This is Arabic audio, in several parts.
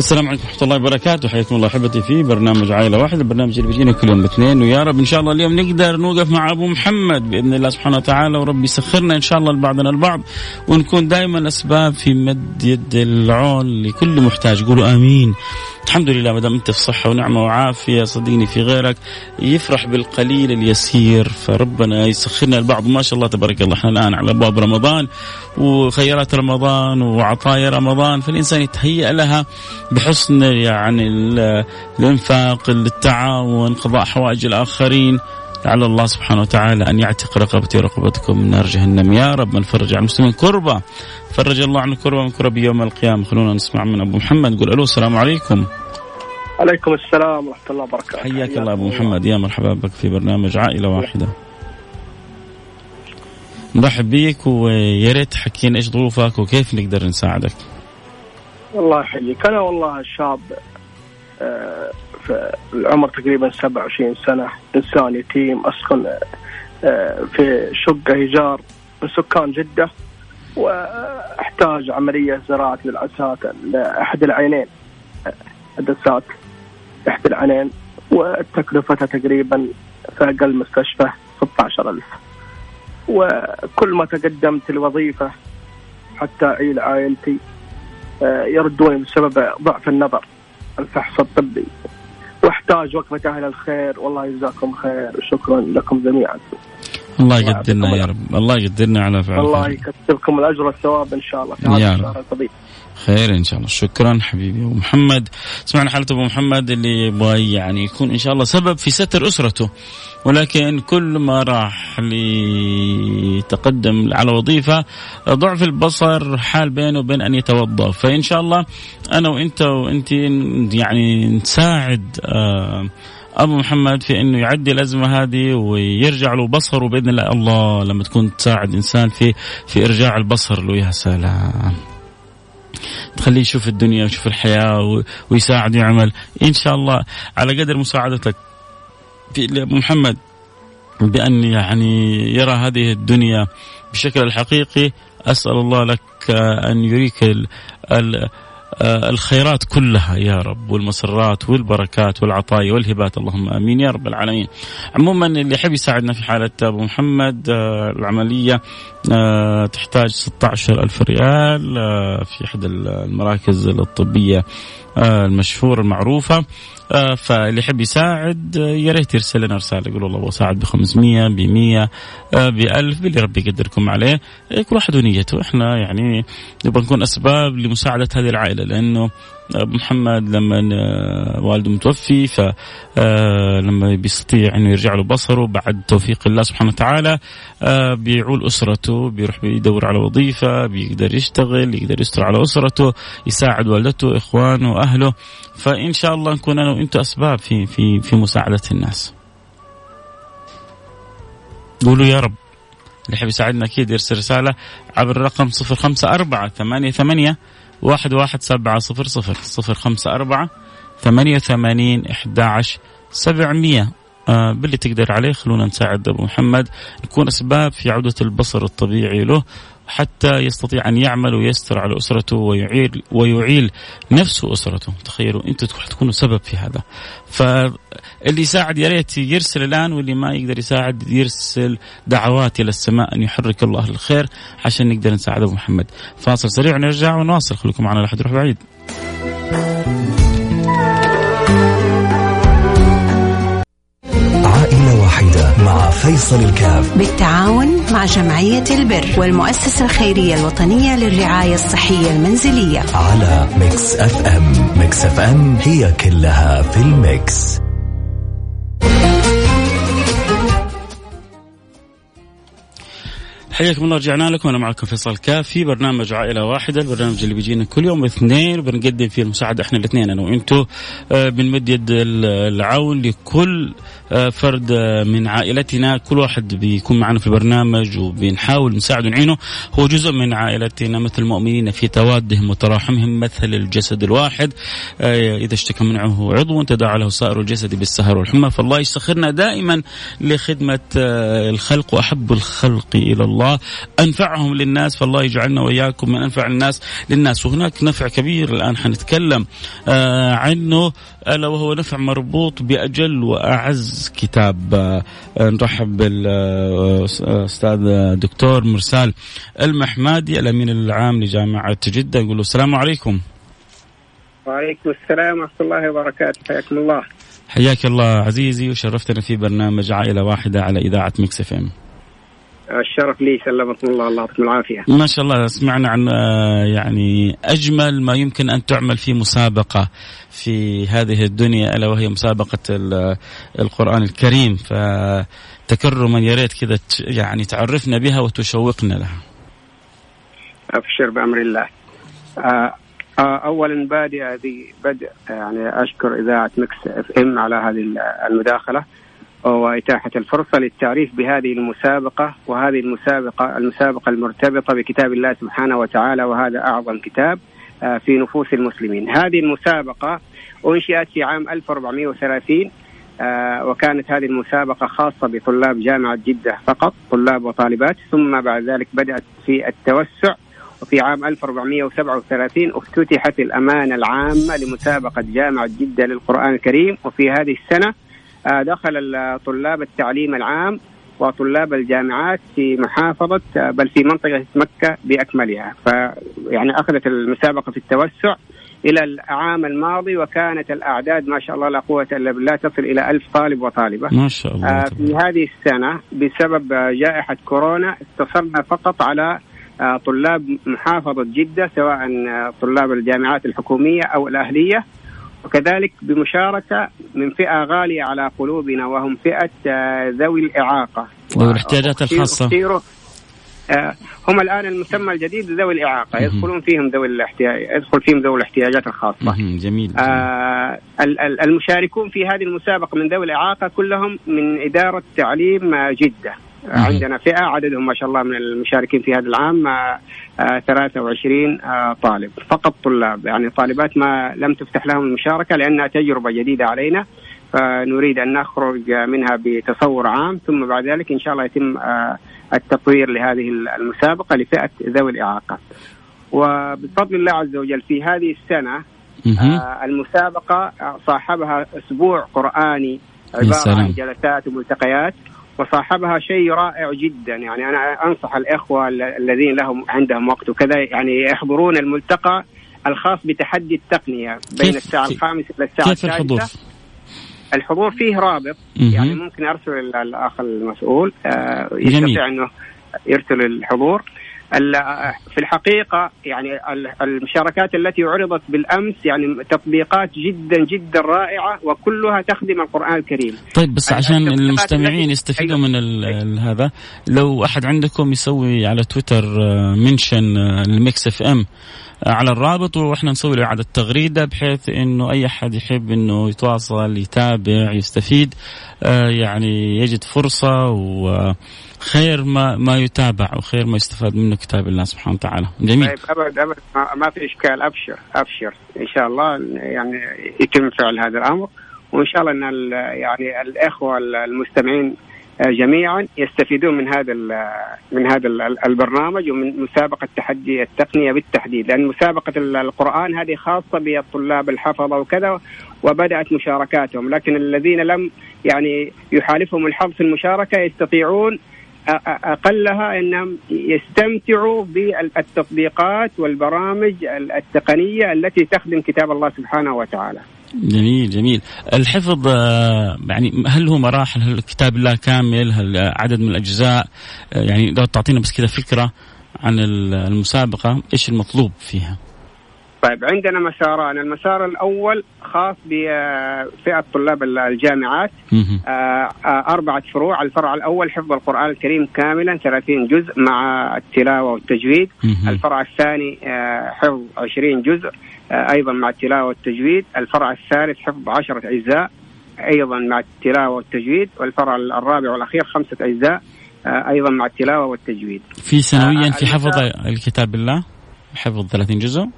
السلام عليكم ورحمة الله وبركاته. حياكم الله أحبتي في برنامج عائلة واحدة البرنامج اللي بيجينا كل يوم اثنين. ويا رب إن شاء الله اليوم نقدر نوقف مع أبو محمد بإذن الله سبحانه وتعالى ورب يسخرنا إن شاء الله لبعضنا البعض ونكون دائما أسباب في مد يد العون لكل محتاج. قولوا آمين. الحمد لله ما دام أنت في صحة ونعمة وعافية صدقني في غيرك يفرح بالقليل اليسير فربنا يسخرنا البعض. ما شاء الله تبارك الله إحنا الآن على ابواب رمضان وخيرات رمضان وعطايا رمضان فالإنسان يتهيأ لها بحسن يعني الإنفاق التعاون قضاء حوائج الآخرين. لعل الله سبحانه وتعالى أن يعتق رقبتي ورقبتكم من نار جهنم. يا رب من فرج عن المسلمين كربة. فرج الله عن كربة من كرب يوم القيامة. خلونا نسمع من أبو محمد. نقول ألو السلام عليكم. عليكم السلام ورحمة الله وبركاته. حياك الله أبو محمد. يا مرحبا بك في برنامج عائلة واحدة. نرحب بيك ويا ريت تحكينا إيش ظروفك وكيف نقدر نساعدك. الله يحييك. أنا والله شاب آه، في العمر تقريبا 27 سنة. انسان يتيم أسكن آه، في شقه ايجار من سكان جدة وأحتاج عملية زراعة للعسات لأحد العينين عدسات أحد العينين وتكلفتها تقريبا في أقل مستشفى 16000 وكل ما تقدمت الوظيفة حتى اعيل عائلتي آه، يردوني بسبب ضعف النظر الفحص الطبي. واحتاج وقفة أهل الخير. والله يجزاكم خير. وشكرا لكم جميعا. الله يقدرنا يا رب. الله يقدرنا على فعل الله يكتبكم الأجر والثواب إن شاء الله. في هذا الشهر الفضيل خير إن شاء الله. شكرا حبيبي أبو محمد. سمعنا حالة أبو محمد اللي يبغى يعني يكون إن شاء الله سبب في ستر أسرته. ولكن كل ما راح لتقدم على وظيفة ضعف البصر حال بينه وبين أن يتوظف فإن شاء الله أنا وإنت وانت يعني نساعد آه أبو محمد في إنه يعدي الأزمة هذه ويرجع له بصره بإذن الله. الله لما تكون تساعد إنسان في في إرجاع البصر له. يا سلام. تخليه يشوف الدنيا ويشوف الحياة ويساعد ويعمل. إن شاء الله على قدر مساعدتك في أبو محمد بأن يعني يرى هذه الدنيا بشكل الحقيقي أسأل الله لك أن يريك ال ال الخيرات كلها يا رب والمسرات والبركات والعطايا والهبات اللهم آمين يا رب العالمين. عموما اللي يحب يساعدنا في حالة أبو محمد آه، العملية آه، تحتاج 16 ألف ريال في احد المراكز الطبية المشهورة المعروفة آه، فاللي يحب يساعد آه، يا ريت يرسل لنا رسالة يقول والله بساعد ب 500 ب 100 ب 1000 باللي ربي يقدركم عليه. كل واحد ونيته. إحنا يعني نبغى نكون أسباب لمساعدة هذه العائلة لأنه محمد لما آه، والده متوفي فلما بيستطيع إنه يرجع له بصره بعد توفيق الله سبحانه وتعالى بيعول أسرته بيروح بيدور على وظيفة بيقدر يشتغل يقدر يستر على أسرته يساعد والدته إخوانه أهله فإن شاء الله نكون أنا وأنتم أسباب في في في مساعدة الناس. قولوا يا رب اللي يحب يساعدنا أكيد يرسل رسالة عبر الرقم 054 88 واحد واحد سبعة صفر صفر صفر خمسة أربعة ثمانية وثمانين إحدى عشر سبعمية. آه باللي تقدر عليه خلونا نساعد أبو محمد. نكون أسباب في عودة البصر الطبيعي له حتى يستطيع أن يعمل ويستر على أسرته ويعيل ويعيل نفسه واسرته، تخيلوا أنتم تكونوا سبب في هذا. فاللي يساعد يا ريت يرسل الآن واللي ما يقدر يساعد يرسل دعوات إلى السماء أن يحرك الله الخير عشان نقدر نساعد أبو محمد. فاصل سريع ونرجع ونواصل. خليكم معنا لا أحد يروح بعيد. مع فيصل الكاف. بالتعاون مع جمعية البر والمؤسسة الخيرية الوطنية للرعاية الصحية المنزلية. على Mix FM. Mix FM هي كلها في ال mix. حياكم الله رجعنا لكم. أنا معكم فيصل كافي برنامج عائلة واحدة. البرنامج اللي بيجينا كل يوم اثنين وبنقدم فيه المساعدة إحنا الاثنين أنا وأنتم آه، بنمد يد العون لكل فرد آه، من عائلتنا. كل واحد بيكون معنا في البرنامج وبنحاول نساعده ونعينه. هو جزء من عائلتنا مثل المؤمنين في توادهم وتراحمهم مثل الجسد الواحد. إذا اشتكى منعه عضو تداعى له سائر الجسد بالسهر والحمى. فالله يسخرنا دائما لخدمة الخلق وأحب الخلق إلى الله. أنفعهم للناس فالله يجعلنا وإياكم من أنفع الناس للناس. وهناك نفع كبير الآن حنتكلم آه عنه ألا وهو نفع مربوط بأجل واعز كتاب آه نرحب بالأستاذ دكتور مرسال المحمادي الأمين العام لجامعة جدة نقول له السلام عليكم. وعليكم السلام ورحمة الله وبركاته حياكم الله. حياك الله عزيزي وشرفتنا في برنامج عائلة واحدة على إذاعة Mix FM. الشرف لي سلمكم الله الله يعطيكم العافية. ما شاء الله سمعنا عن آه، يعني أجمل ما يمكن أن تعمل في مسابقة في هذه الدنيا ألا وهي مسابقة القرآن الكريم فتكرما يا ريت كذا يعني تعرفنا بها وتشوقنا لها. أبشر بأمر الله. آه، آه، اولا بادئ ذي بدء يعني أشكر إذاعة Mix FM على هذه المداخلة. وإتاحة الفرصة للتعريف بهذه المسابقة وهذه المسابقة المسابقة المرتبطة بكتاب الله سبحانه وتعالى وهذا أعظم كتاب آه، في نفوس المسلمين. هذه المسابقة أنشئت في عام 1430 آه، وكانت هذه المسابقة خاصة بطلاب جامعة جدة فقط طلاب وطالبات ثم بعد ذلك بدأت في التوسع وفي عام 1437 افتتحت الأمانة العامة لمسابقة جامعة جدة للقرآن الكريم وفي هذه السنة دخل طلاب التعليم العام وطلاب الجامعات في محافظة آه، بل في منطقة مكة بأكملها. فيعني أخذت المسابقة في التوسع إلى العام الماضي وكانت الأعداد ما شاء الله لا قوة إلا بالله تصل إلى ألف طالب وطالبة. ما شاء الله. آه، في هذه السنة بسبب جائحة كورونا اقتصرنا فقط على طلاب محافظة جدة سواء طلاب الجامعات الحكومية أو الأهلية. وكذلك بمشاركة من فئة غالية على قلوبنا وهم فئة آه، ذوي الإعاقة. ذوي الاحتياجات الخاصة. آه، هم الآن المسمى الجديد ذوي الإعاقة. يدخلون فيهم ذوي الاحتياج يدخل فيهم ذوي الاحتياجات الخاصة. جميل, آه المشاركون في هذه المسابقة من ذوي الإعاقة كلهم من إدارة تعليم جدة. عندنا فئة عددهم ما شاء الله من المشاركين في هذا العام 23 آه، آه، طالب. فقط طلاب يعني طالبات ما لم تفتح لهم المشاركة لأنها تجربة جديدة علينا فنريد أن نخرج منها بتصور عام ثم بعد ذلك إن شاء الله يتم آه، التطوير لهذه المسابقة لفئة ذوي الإعاقة. وبفضل الله عز وجل في هذه السنة المسابقة صاحبها أسبوع قرآني عبارة عن جلسات وملتقيات. وصاحبها شيء رائع جدا. يعني أنا أنصح الإخوة الذين لهم عندهم وقت وكذا يعني يحضرون الملتقى الخاص بتحدي التقنية بين الساعة الخامسة إلى الساعة كيف الحضور؟ الحضور فيه رابط. يعني ممكن أرسل الأخ المسؤول آه، يستطيع إنه يرسل الحضور. في الحقيقة يعني المشاركات التي عرضت بالأمس يعني تطبيقات جدا جدا رائعة وكلها تخدم القرآن الكريم. طيب بس عشان المستمعين يستفيدوا أيوة. من هذا لو أحد عندكم يسوي على تويتر mention آه، ال Mix FM آه، على الرابط وإحنا نسوي له إعادة تغريدة بحيث إنه أي أحد يحب إنه يتواصل يتابع يستفيد آه، يعني يجد فرصة و خير ما ما يتابع وخير ما يستفاد منه كتاب الله سبحانه وتعالى. جميل. طيب أبد أبد ما في إشكال أبشر أبشر. إن شاء الله يعني يتم فعل هذا الأمر. وإن شاء الله إن يعني الإخوة المستمعين جميعا يستفيدون من هذا من هذا البرنامج ومن مسابقة تحدي التقنية بالتحديد لأن مسابقة القرآن هذه خاصة بالطلاب الحفظة وكذا وبدأت مشاركاتهم لكن الذين لم يعني يحالفهم الحظ في المشاركة يستطيعون أقلها إنهم يستمتعوا بالتطبيقات والبرامج التقنية التي تخدم كتاب الله سبحانه وتعالى. جميل جميل. الحفظ آه، يعني هل هو مراحل هل كتاب الله كامل هل عدد من الأجزاء؟ آه، يعني لو تعطينا بس كذا فكرة عن المسابقة إيش المطلوب فيها؟ طيب عندنا مساران المسار الأول خاص بفئة طلاب الجامعات. آه، آه، أربعة فروع. الفرع الأول حفظ القرآن الكريم كاملا 30 جزء مع التلاوة والتجويد. الفرع الثاني آه، حفظ 20 جزء. آه، أيضا مع التلاوة والتجويد. الفرع الثالث حفظ 10 أجزاء. أيضا مع التلاوة والتجويد. والفرع الرابع والأخير خمسة أجزاء. آه، أيضا مع التلاوة والتجويد. في سنويا آه، في حفظ الكتاب بالله حفظ 30 جزء؟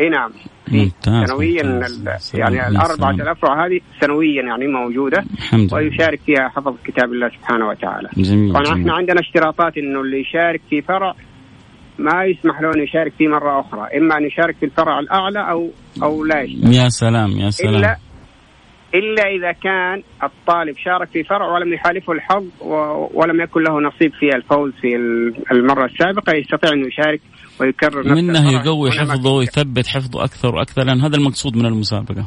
إي نعم. ممتاز، سنويا ممتاز. يعني سلام. الأفرع هذه سنويا يعني موجودة. الحمد لله. ويشارك فيها حفظ كتاب الله سبحانه وتعالى. جميل, طبعا. إحنا عندنا اشتراطات إنه اللي يشارك في فرع ما يسمح له انه يشارك فيه مرة أخرى، إما أن يشارك في الفرع الأعلى أو أو لا يشارك يا سلام يا سلام. الا إلا إذا كان الطالب شارك في فرع ولم يحالفه الحظ ولم يكن له نصيب في الفوز في ال- المرة السابقة يستطيع انه يشارك ويكرر نفس منه يقوي حفظه ويثبت حفظه أكثر وأكثر لأن هذا المقصود من المسابقة.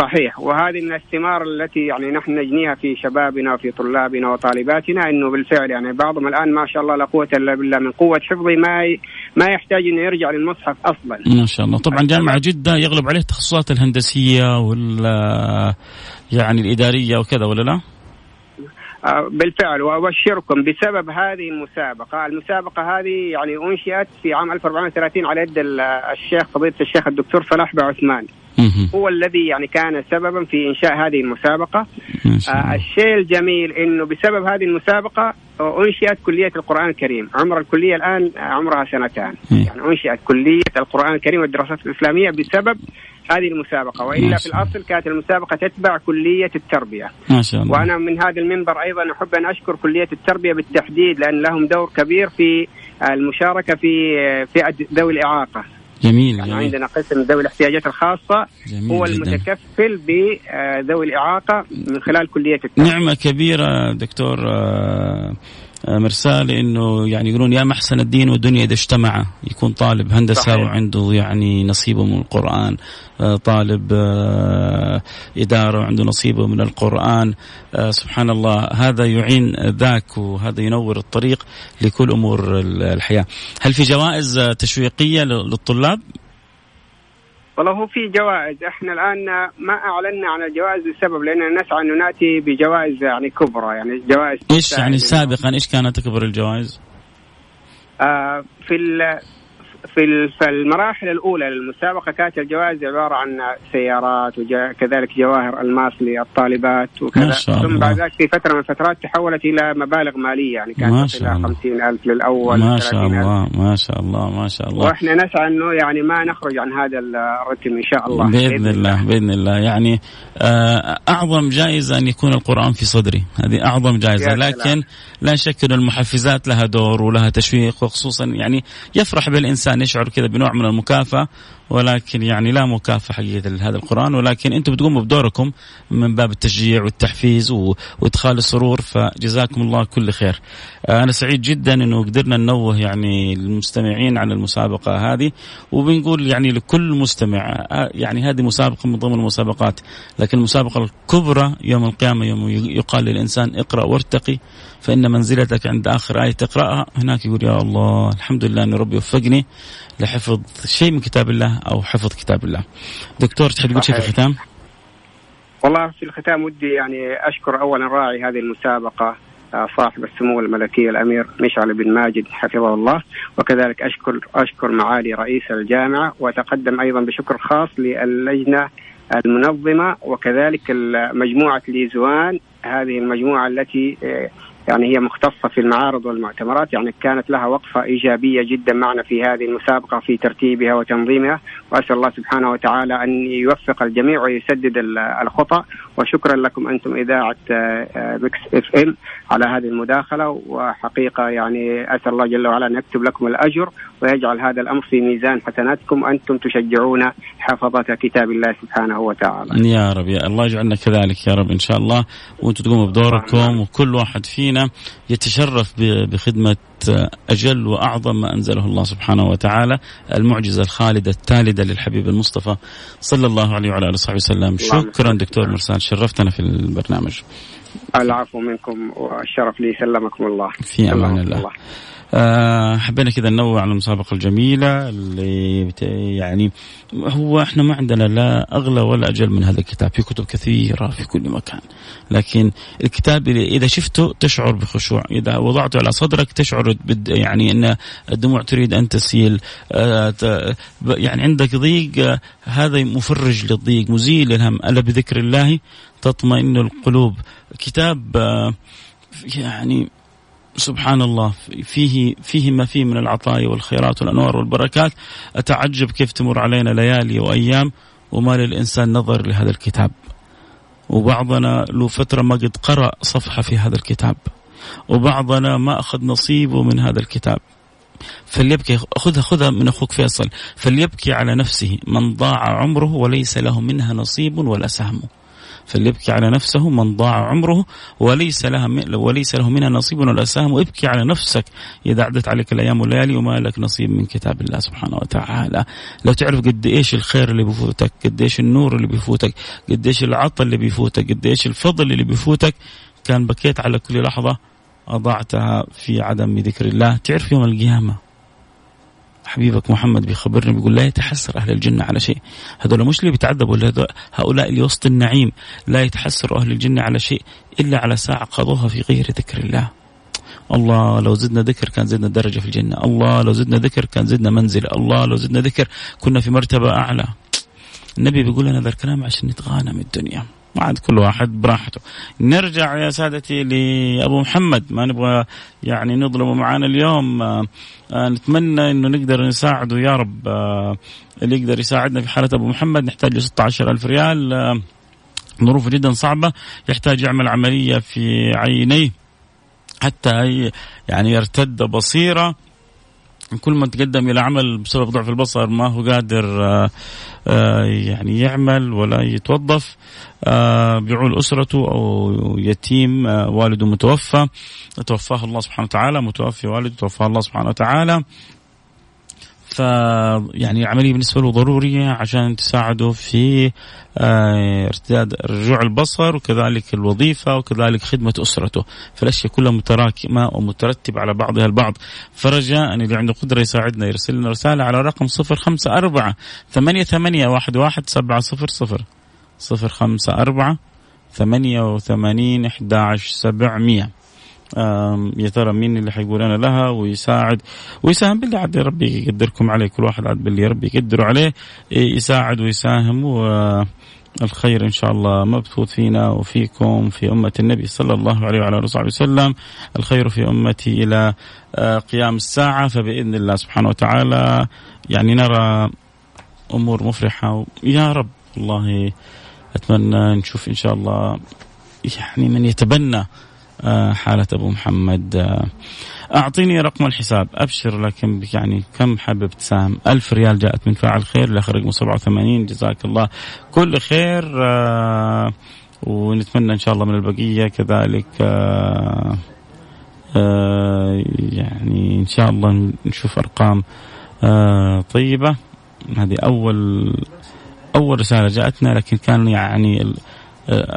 صحيح. وهذه من الثمار التي يعني نحن نجنيها في شبابنا وفي طلابنا وطالباتنا إنه بالفعل يعني بعضهم الآن ما شاء الله لا قوة إلا بالله من قوة حفظه ما ي... ما يحتاج إنه يرجع للمصحف أصلا ما شاء الله. طبعا جامعة جدة يغلب عليه التخصصات الهندسية وال يعني الإدارية وكذا ولا لا؟ آه، بالفعل. وأبشركم بسبب هذه المسابقة، المسابقة هذه يعني أنشئت في عام 1430 على يد ال- الشيخ فضيلة الشيخ الدكتور صلاح بن عثمان،. هو الذي يعني كان سببا في إنشاء هذه المسابقة، آه الشيء الجميل إنه بسبب هذه المسابقة آه، أنشئت كلية القرآن الكريم، عمر الكلية الآن آه، عمرها سنتان، إيه. يعني أنشئت كلية القرآن الكريم والدراسات الإسلامية بسبب هذه المسابقة، وإلا في. الأصل كانت المسابقة تتبع كلية التربية. ما شاء الله. وأنا من هذا المنبر أيضا أحب أن أشكر كلية التربية بالتحديد لأن لهم دور كبير في المشاركة في فئه ذوي الإعاقة. جميل يعني جميل. عندنا قسم ذوي الاحتياجات الخاصة جميل هو جدا. المتكفل بذوي الإعاقة من خلال كلية التربيه نعمة كبيرة دكتور آه، مرسال انه يعني يقولون يا محسن الدين والدنيا إذا اجتمع يكون طالب هندسة صحيح. وعنده يعني نصيبه من القرآن آه، طالب آه، إدارة وعنده نصيبه من القرآن. آه، سبحان الله هذا يعين ذاك وهذا ينور الطريق لكل أمور ال- الحياة. هل في جوائز آه، تشويقية لل- للطلاب؟ والله هو في جوائز. إحنا الآن ما أعلنا عن الجوائز لسبب لأننا نسعى انه نأتي بجوائز يعني كبرى يعني جوائز إيش يعني سابقا إيش كانت اكبر الجوائز؟ آه، في في ال- في المراحل الأولى للمسابقة كانت الجوائز عبارة عن سيارات وكذلك جواهر ألماس للطالبات وكذا ما شاء ثم الله. بعد ذلك في فترة من الفترات تحولت إلى مبالغ مالية يعني ما كانت إلى الله. 50000 للأول ما شاء 30,000. الله ما شاء الله ما شاء الله وإحنا نسعى إنه يعني ما نخرج عن هذا الرتم إن شاء الله بإذن الله بإذن الله يعني آه، أعظم جائزة أن يكون القرآن في صدري هذه أعظم جائزة. لكن لا شك إن المحفزات لها دور ولها تشويق وخصوصا يعني يفرح بالإنسان يشعر كذا بنوع من المكافأة. ولكن يعني لا مكافأة حقيقه لهذا القرآن ولكن أنتم بتقوموا بدوركم من باب التشجيع والتحفيز وإدخال السرور فجزاكم الله كل خير. آه، أنا سعيد جدا إنه قدرنا ننوه يعني المستمعين عن المسابقة هذه وبنقول يعني لكل مستمع آه، يعني هذه مسابقة من ضمن المسابقات لكن المسابقة الكبرى يوم القيامة يوم يقال للإنسان اقرأ وارتقي فإن منزلتك عند آخر آية تقرأها هناك يقول يا الله الحمد لله إن ربي وفقني لحفظ شيء من كتاب الله أو حفظ كتاب الله. دكتور تحب تقول شيء في. الختام؟ والله في الختام ودي يعني أشكر اولا راعي هذه المسابقة آه، صاحب السمو الملكي الأمير مشعل بن ماجد حفظه الله وكذلك أشكر أشكر معالي رئيس الجامعة وأتقدم أيضا بشكر خاص للجنة المنظمة وكذلك مجموعه ليزوان هذه المجموعة التي آه، يعني هي مختصة في المعارض والمؤتمرات يعني كانت لها وقفة إيجابية جدا معنا في هذه المسابقة في ترتيبها وتنظيمها وأسأل الله سبحانه وتعالى أن يوفق الجميع ويسدد ال- الخطأ. وشكرا لكم أنتم إذاعة آه، آه، Mix FM على هذه المداخلة وحقيقة يعني أسأل الله جل وعلا أن يكتب لكم الأجر ويجعل هذا الأمر في ميزان حسناتكم أنتم تشجعون حفظة كتاب الله سبحانه وتعالى. يا رب يا الله يجعلنا كذلك يا رب إن شاء الله وأنتم تقوموا بدوركم وكل واحد فينا يتشرف بخدمة أجل وأعظم ما أنزله الله سبحانه وتعالى المعجزة الخالدة التالدة للحبيب المصطفى صلى الله عليه وعلى آله وصحبه وسلم شكرا دكتور. مرسال شرفتنا في البرنامج. العفو منكم والشرف لي سلمكم الله. في أمان سلمكم الله. آه حبينا كذا ننوع على المسابقة الجميلة اللي يعني هو إحنا ما عندنا لا أغلى ولا أجل من هذا الكتاب. في كتب كثيرة في كل مكان. لكن الكتاب إذا شفته تشعر بخشوع. إذا وضعته على صدرك تشعر يعني أن الدموع تريد أن تسيل. آه يعني عندك ضيق آه هذا مفرج للضيق مزيل للهم. ألا بذكر الله تطمئن القلوب. كتاب يعني سبحان الله فيه فيه ما فيه من العطايا والخيرات والأنوار والبركات. أتعجب كيف تمر علينا ليالي وأيام وما للإنسان نظر لهذا الكتاب. وبعضنا له فترة ما قد قرأ صفحة في هذا الكتاب. وبعضنا ما أخذ نصيبه من هذا الكتاب. فليبكي خذها خذها من أخوك فيصل. فليبكي على نفسه من ضاع عمره وليس له منها نصيب ولا سهم. فليبكي على نفسه من ضاع عمره وليس لها وليس له منها نصيب ولا سهم وابكي على نفسك إذا عدت عليك الأيام والليالي وما لك نصيب من كتاب الله سبحانه وتعالى. لو تعرف قد إيش الخير اللي بيفوتك قد إيش النور اللي بيفوتك قد إيش العطاء اللي بيفوتك قد إيش الفضل اللي بيفوتك كان بكيت على كل لحظة أضعتها في عدم ذكر الله. تعرف يوم القيامة حبيبك محمد بيخبرني بيقول لا يتحسر أهل الجنة على شيء. هذول مش اللي بيتعذبوا هؤلاء اللي وسط النعيم. لا يتحسر أهل الجنة على شيء إلا على ساعة قضوها في غير ذكر الله. الله لو زدنا ذكر كان زدنا درجة في الجنة. الله لو زدنا ذكر كان زدنا منزلة. الله لو زدنا ذكر كنا في مرتبة أعلى. النبي بيقول لنا ذا الكلام عشان نتغانم الدنيا. ما عاد كل واحد براحته. نرجع يا سادتي لأبو محمد ما نبغى يعني نظلمه معانا اليوم. آه نتمنى إنه نقدر نساعده يا رب. آه اللي يقدر يساعدنا في حالة أبو محمد نحتاج له 16 ألف ريال. آه ظروفه جدا صعبة يحتاج يعمل عملية في عينيه حتى يعني يرتد بصيرة. كل ما تقدم إلى عمل بسبب ضعف البصر ما هو قادر آآ آآ يعني يعمل ولا يتوظف بيعول أسرته أو يتيم والده متوفى توفاه الله سبحانه وتعالى متوفي والده توفاه الله سبحانه وتعالى. ف يعني العملية بالنسبة له ضرورية عشان تساعده في ارتداد رجوع البصر وكذلك الوظيفة وكذلك خدمة أسرته. فالأشياء كلها متراكمة ومترتبة على بعضها البعض. فرجاء اللي عنده قدرة يساعدنا يرسل لنا رسالة على رقم 054 88 11 700 054 88 11 700 يا ترى مين اللي حيقول أنا لها؟ ويساعد ويساهم باللي عاد ربي يقدركم عليه. كل واحد عاد باللي ربي يقدره عليه. يساعد ويساهم. والخير إن شاء الله مبثوث فينا وفيكم في أمة النبي صلى الله عليه وعلى آله وصحبه وسلم. الخير في أمتي إلى قيام الساعة. فبإذن الله سبحانه وتعالى يعني نرى أمور مفرحة. يا رب والله أتمنى نشوف إن شاء الله يعني من يتبنى حالة أبو محمد أعطيني رقم الحساب. أبشر لكن يعني كم حابب تساهم ألف ريال جاءت من فاعل خير لآخر رقم 87 جزاك الله كل خير ونتمنى إن شاء الله من البقية كذلك يعني إن شاء الله نشوف أرقام طيبة. هذه أول أول رسالة جاءتنا لكن كان يعني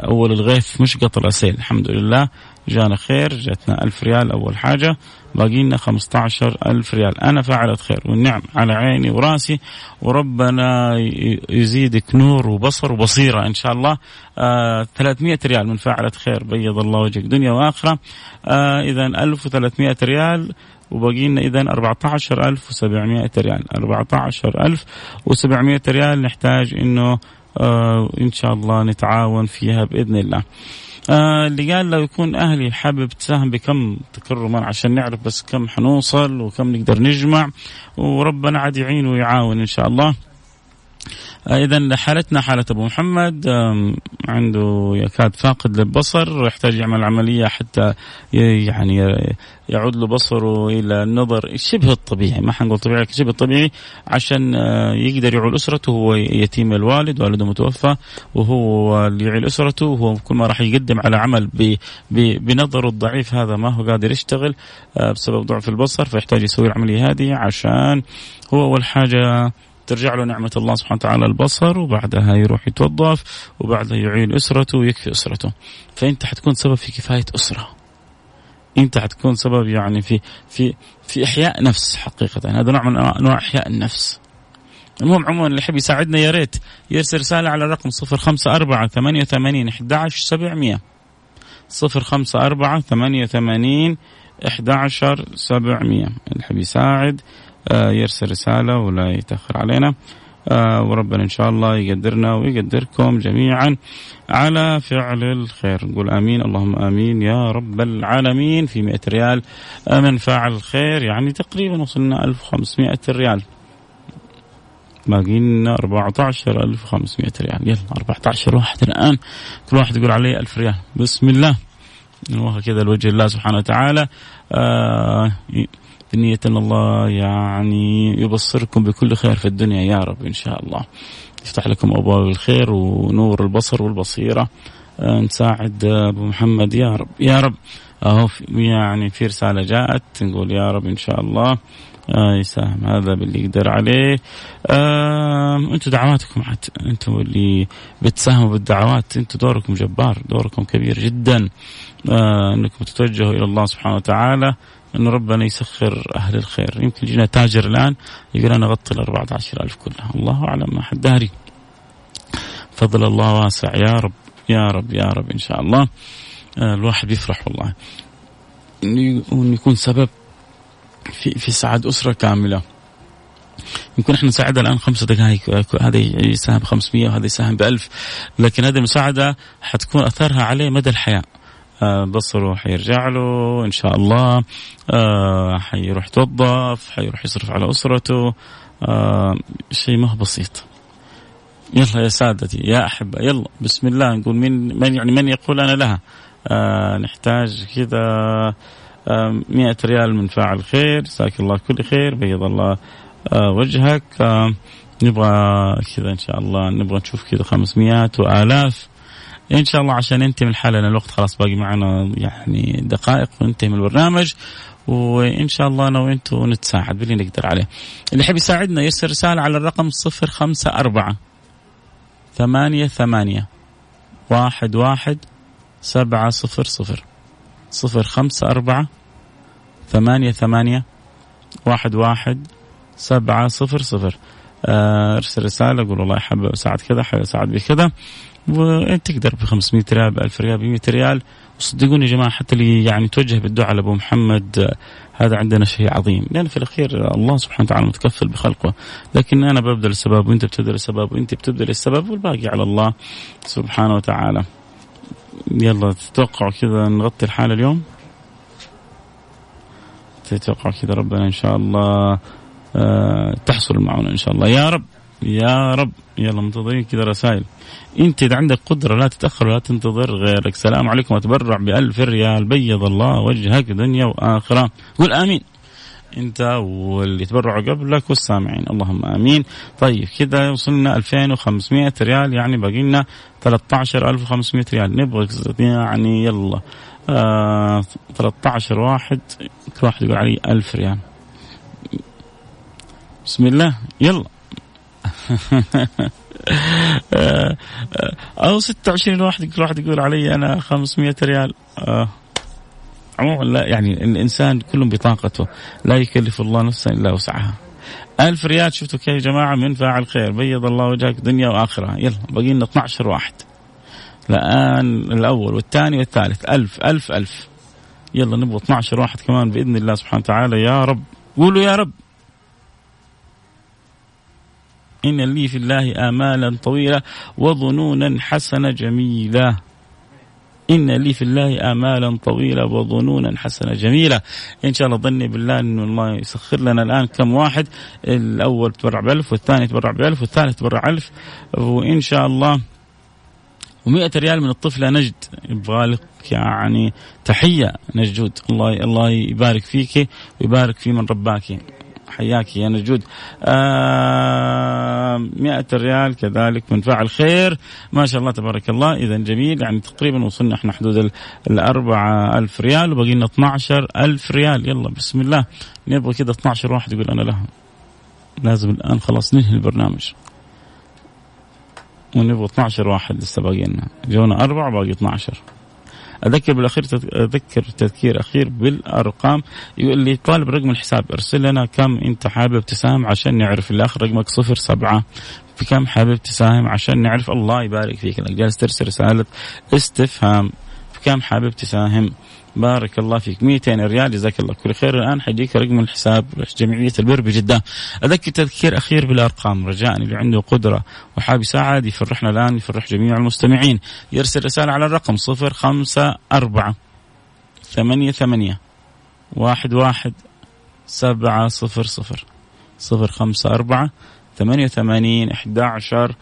أول الغيث مش قطر أسيل الحمد لله. جانا خير جاتنا ألف ريال أول حاجة باقي لنا 15 ألف ريال. أنا فعلة خير والنعم على عيني وراسي وربنا يزيدك نور وبصر وبصيرة إن شاء الله. آه 300 ريال من فاعلة خير بيض الله وجهك دنيا وآخرة. آه إذا 1300 ريال وباقي لنا اذا 14700 ريال. 14700 ريال نحتاج إنه آه إن شاء الله نتعاون فيها بإذن الله. آه اللي قال لو يكون أهلي حابب تساهم بكم تكرما عشان نعرف بس كم حنوصل وكم نقدر نجمع وربنا عاد يعين ويعاون إن شاء الله. اذا حالتنا حالة أبو محمد عنده يكاد فاقد للبصر يحتاج يعمل عملية حتى يعني يعود له بصره إلى النظر شبه الطبيعي ما حنقول طبيعي شبه الطبيعي عشان يقدر يعول أسرته هو يتيم الوالد والده متوفى وهو اللي يعيل أسرته وهو كل ما راح يقدم على عمل بنظره الضعيف هذا ما هو قادر يشتغل بسبب ضعف البصر فيحتاج يسوي العملية هذه عشان هو أول حاجة ترجع له نعمة الله سبحانه وتعالى البصر وبعدها يروح يتوظف وبعدها يعين أسرته ويكفي أسرته. فأنت حتكون سبب في كفاية أسرة. أنت حتكون سبب يعني في في في إحياء نفس حقيقة. هذا نوع من أنواع إحياء النفس. المهم عموما اللي يحب يساعدنا يا ريت يرسل رسالة على الرقم 054 88 11 700 054 88 11 700 اللي يحب يساعد يرسل رسالة ولا يتأخر علينا. آه، وربنا إن شاء الله يقدرنا ويقدركم جميعا على فعل الخير. نقول آمين اللهم آمين يا رب العالمين. في 100 ريال من فاعل الخير يعني تقريبا وصلنا 1500 ريال. باقي لنا 14500 ريال. يلا 14 واحد الآن. كل واحد يقول علي 1000 ريال. بسم الله. نوها كذا لوجه الله سبحانه وتعالى. آه بنية الله يعني يبصركم بكل خير في الدنيا يا رب إن شاء الله. يفتح لكم أبواب الخير ونور البصر والبصيرة. آه نساعد أبو محمد. يا رب يا رب. أهو يعني في رسالة جاءت نقول يا رب إن شاء الله. آه يساهم هذا باللي يقدر عليه. آه أنتم دعواتكم حتى أنتم اللي بتساهموا بالدعوات. أنتم دوركم جبار دوركم كبير جدا. آه أنكم تتوجهوا إلى الله سبحانه وتعالى. انه ربنا يسخر أهل الخير. يمكن يجينا تاجر الآن يقول أنا أغطي ال 14000 كلها. الله أعلم ما حد داري. فضل الله واسع. يا رب يا رب يا رب إن شاء الله. آه الواحد يفرح والله. انه يكون سبب في في سعاد أسرة كاملة. يمكن إحنا نساعدها الآن خمسة دقائق هذا يساهم 500 وهذا يساهم ب 1000 لكن هذه المساعدة حتكون أثرها عليه مدى الحياة. بصره حيرجع له إن شاء الله آه حيروح يتوظف حيروح يصرف على أسرته. آه شيء ما هو بسيط. يلا يا سادتي يا أحبة يلا بسم الله. نقول من من يعني من يقول أنا لها؟ آه نحتاج كذا 100 ريال من فاعل خير. جزاك الله كل خير بيض الله آه، وجهك. آه، نبغى كذا إن شاء الله نبغى نشوف كذا 500 وآلاف. إن شاء الله عشان ننتهي من الحلقة الوقت خلاص باقي معنا يعني دقائق وننتهي من البرنامج. وإن شاء الله أنا وأنتم نتساعد باللي نقدر عليه. اللي يحب يساعدنا يرسل رسالة على الرقم 054 ثمانية ثمانية واحد واحد سبعة صفر صفر. صفر خمسة أربعة ثمانية ثمانية واحد واحد سبعة صفر صفر. آه، ارسل رسالة قول والله حاب أساعد كذا حاب أساعد بكذا. وإنت تقدر ب 500 ريال ب 1000 ريال ب 100 ريال. وصدقوني يا جماعة حتى اللي يعني توجه بالدعاء لأبو محمد هذا عندنا شيء عظيم. لأن في الأخير الله سبحانه وتعالى متكفل بخلقه. لكن أنا ببذل السبب وأنت بتبذل السبب وأنت بتبذل السبب والباقي على الله سبحانه وتعالى. يلا تتوقعوا كذا نغطي الحالة اليوم؟ تتوقع كذا ربنا إن شاء الله آه تحصل المعونه إن شاء الله. يا رب. يا رب يلا منتظرين كذا رسائل. انت إذا عندك قدرة لا تتأخر ولا تنتظر غيرك. سلام عليكم أتبرع بألف ريال. بيض الله وجهك دنيا وآخرة. قل آمين. انت واللي تبرعوا قبلك والسامعين. اللهم آمين. طيب كذا وصلنا 2500 ريال. يعني باقي لنا 13500 ريال. نبغى يعني يلا. آه 13 واحد. كل واحد يقول علي 1000 ريال. بسم الله. يلا. أو 26 واحد كل واحد يقول علي أنا 500 ريال آه عموما لا يعني الانسان كل بطاقته لا يكلف الله نفسا الا وسعها ألف ريال شفتوا كيف يا جماعة من فاعل خير بيض الله وجهك دنيا وآخرة يلا باقي لنا 12 واحد الآن الأول والثاني والثالث ألف ألف ألف يلا نبغى 12 واحد كمان بإذن الله سبحانه وتعالى يا رب قولوا يا رب إن لي في الله آمالا طويلة وظنونا حسنة جميلة إن لي في الله آمالا طويلة وظنونا حسنة جميلة إن شاء الله ظني بالله أن الله يسخر لنا الآن كم واحد. الأول تبرع بألف والثاني تبرع بألف والثالث تبرع ألف. وإن شاء الله و100 ريال من الطفلة نجد. يبغى لك يعني تحية نجود الله الله يبارك فيك ويبارك في من رباك. حياك يا نجود. آه مئة ريال كذلك من فاعل خير. ما شاء الله تبارك الله. إذا جميل. يعني تقريبا وصلنا إحنا حدود الأربعة ألف ريال. وبقي لنا 12 ألف ريال. يلا بسم الله. نبغى كذا 12 واحد يقول أنا لها. لازم الآن خلاص ننهي البرنامج. ونبغى 12 واحد لسه باقي لنا جونا أربعة باقي 12 أذكر بالأخير أذكر تذكير أخير بالأرقام. يقول طالب رقم الحساب ارسل لنا كم أنت حابب تساهم عشان نعرف. الآخر رقمك صفر سبعة. في كم حابب تساهم عشان نعرف؟ الله يبارك فيك. انك جالس ترسل رسالة استفهام. كم حابب تساهم؟ بارك الله فيك. 200 ريال جزاك الله كل خير. الآن حيجيك رقم الحساب جمعية البر بجدة. أذكر تذكير أخير بالأرقام. رجاء اللي عنده قدرة وحاب يساعد يفرحنا الآن يفرح جميع المستمعين. يرسل رسالة على الرقم 054 ثمانية ثمانية واحد واحد سبعة صفر صفر. صفر خمسة أربعة ثمانية وثمانين إحدى عشر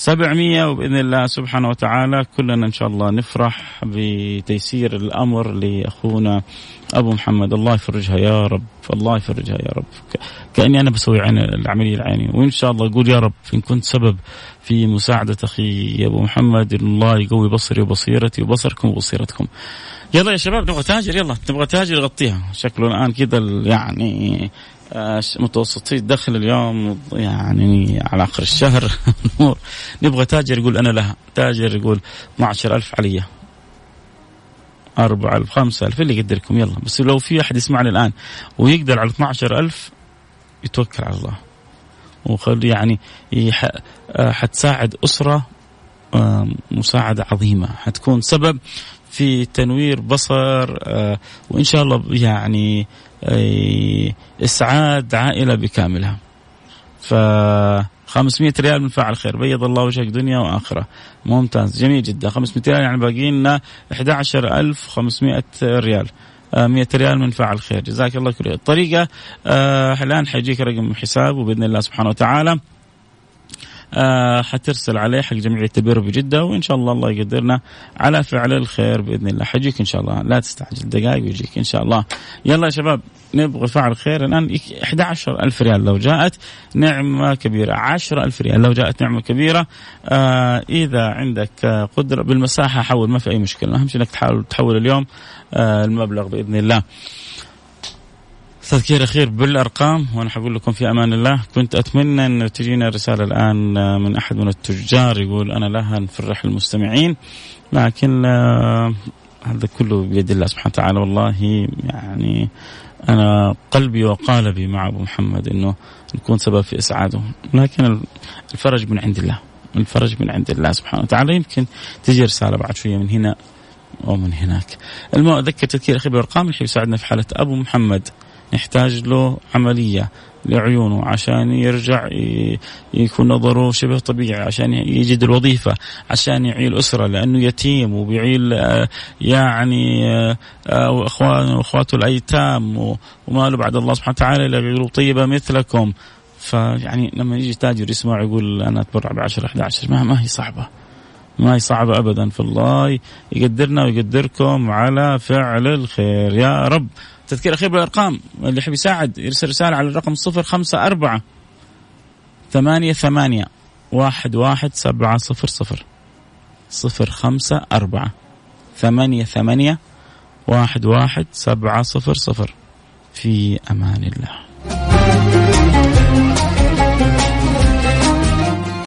سبعمية وبإذن الله سبحانه وتعالى كلنا إن شاء الله نفرح بتيسير الأمر لأخونا أبو محمد. الله يفرجها يا رب الله يفرجها يا رب. كأني أنا بسوي عين العملية العينية وإن شاء الله أقول يا رب إن كنت سبب في مساعدة أخي أبو محمد الله يقوي بصري وبصيرتي وبصركم وبصيرتكم. يلا يا شباب نبغى تاجر؟ يلا تبغى تاجر يغطيها شكله الآن كذا يعني متوسطي الدخل اليوم يعني على آخر الشهر. نبغى تاجر يقول أنا لها. تاجر يقول 12000 علي 4000 5000 اللي يقدركم يلا. بس لو في أحد يسمعني الآن ويقدر على 12000 يتوكل على الله. وخلي يعني آه، حتساعد أسرة آه، مساعدة عظيمة. حتكون سبب في تنوير بصر وإن شاء الله يعني اسعاد عائلة بكاملها. ف 500 ريال من فاعل خير. بيض الله وجهك دنيا وآخرة. ممتاز. جميل جدا. 500 ريال يعني باقي لنا 11500 ريال. 100 آه، ريال من فاعل خير. جزاك الله كل الطريقة آه الآن حيجيك رقم حساب وبإذن الله سبحانه وتعالى. آه حترسل عليه حق جمعية البر بجدة وإن شاء الله الله يقدرنا على فعل الخير بإذن الله. حيجيك إن شاء الله. لا تستعجل دقائق ويجيك إن شاء الله. يلا يا شباب نبغى فعل خير الآن. 11 ألف ريال لو جاءت نعمة كبيرة. 10 ألف ريال لو جاءت نعمة كبيرة. آه إذا عندك قدرة بالمساحة حول ما في أي مشكلة. أهم شيء أنك تحاول تحول اليوم آه المبلغ بإذن الله. تذكير أخير بالأرقام وأنا حقول لكم في أمان الله. كنت أتمنى انه تجينا رساله الآن من أحد من التجار يقول أنا لها نفرح المستمعين لكن آه، هذا كله بيد الله سبحانه وتعالى. والله يعني أنا قلبي وقالبي مع أبو محمد إنه نكون سبب في اسعاده لكن الفرج من عند الله. الفرج من عند الله سبحانه وتعالى. يمكن تجي رسالة بعد شوية من هنا ومن هناك. المهم أذكر تذكير أخي بالارقام اللي يساعدنا في حالة أبو محمد. نحتاج له عملية لعيونه عشان يرجع يكون نظره شبه طبيعي عشان يجد الوظيفة عشان يعيل أسرة لأنه يتيم وبيعيل آه، يعني آه، وأخوانه وأخواته الأيتام وما له بعد الله سبحانه وتعالى إلا طيبة مثلكم. فيعني لما يجي تاجر يسمع يقول أنا أتبرع ب 10 11 ما, ما هي صعبة. ما هي صعبة أبدا فالله يقدرنا ويقدركم على فعل الخير. يا رب تذكير أخير بالأرقام اللي يحب يساعد يرسل رسالة على الرقم صفر خمسة أربعة ثمانية ثمانية واحد واحد سبعة صفر صفر. صفر خمسة أربعة ثمانية ثمانية واحد واحد سبعة صفر صفر. في أمان الله.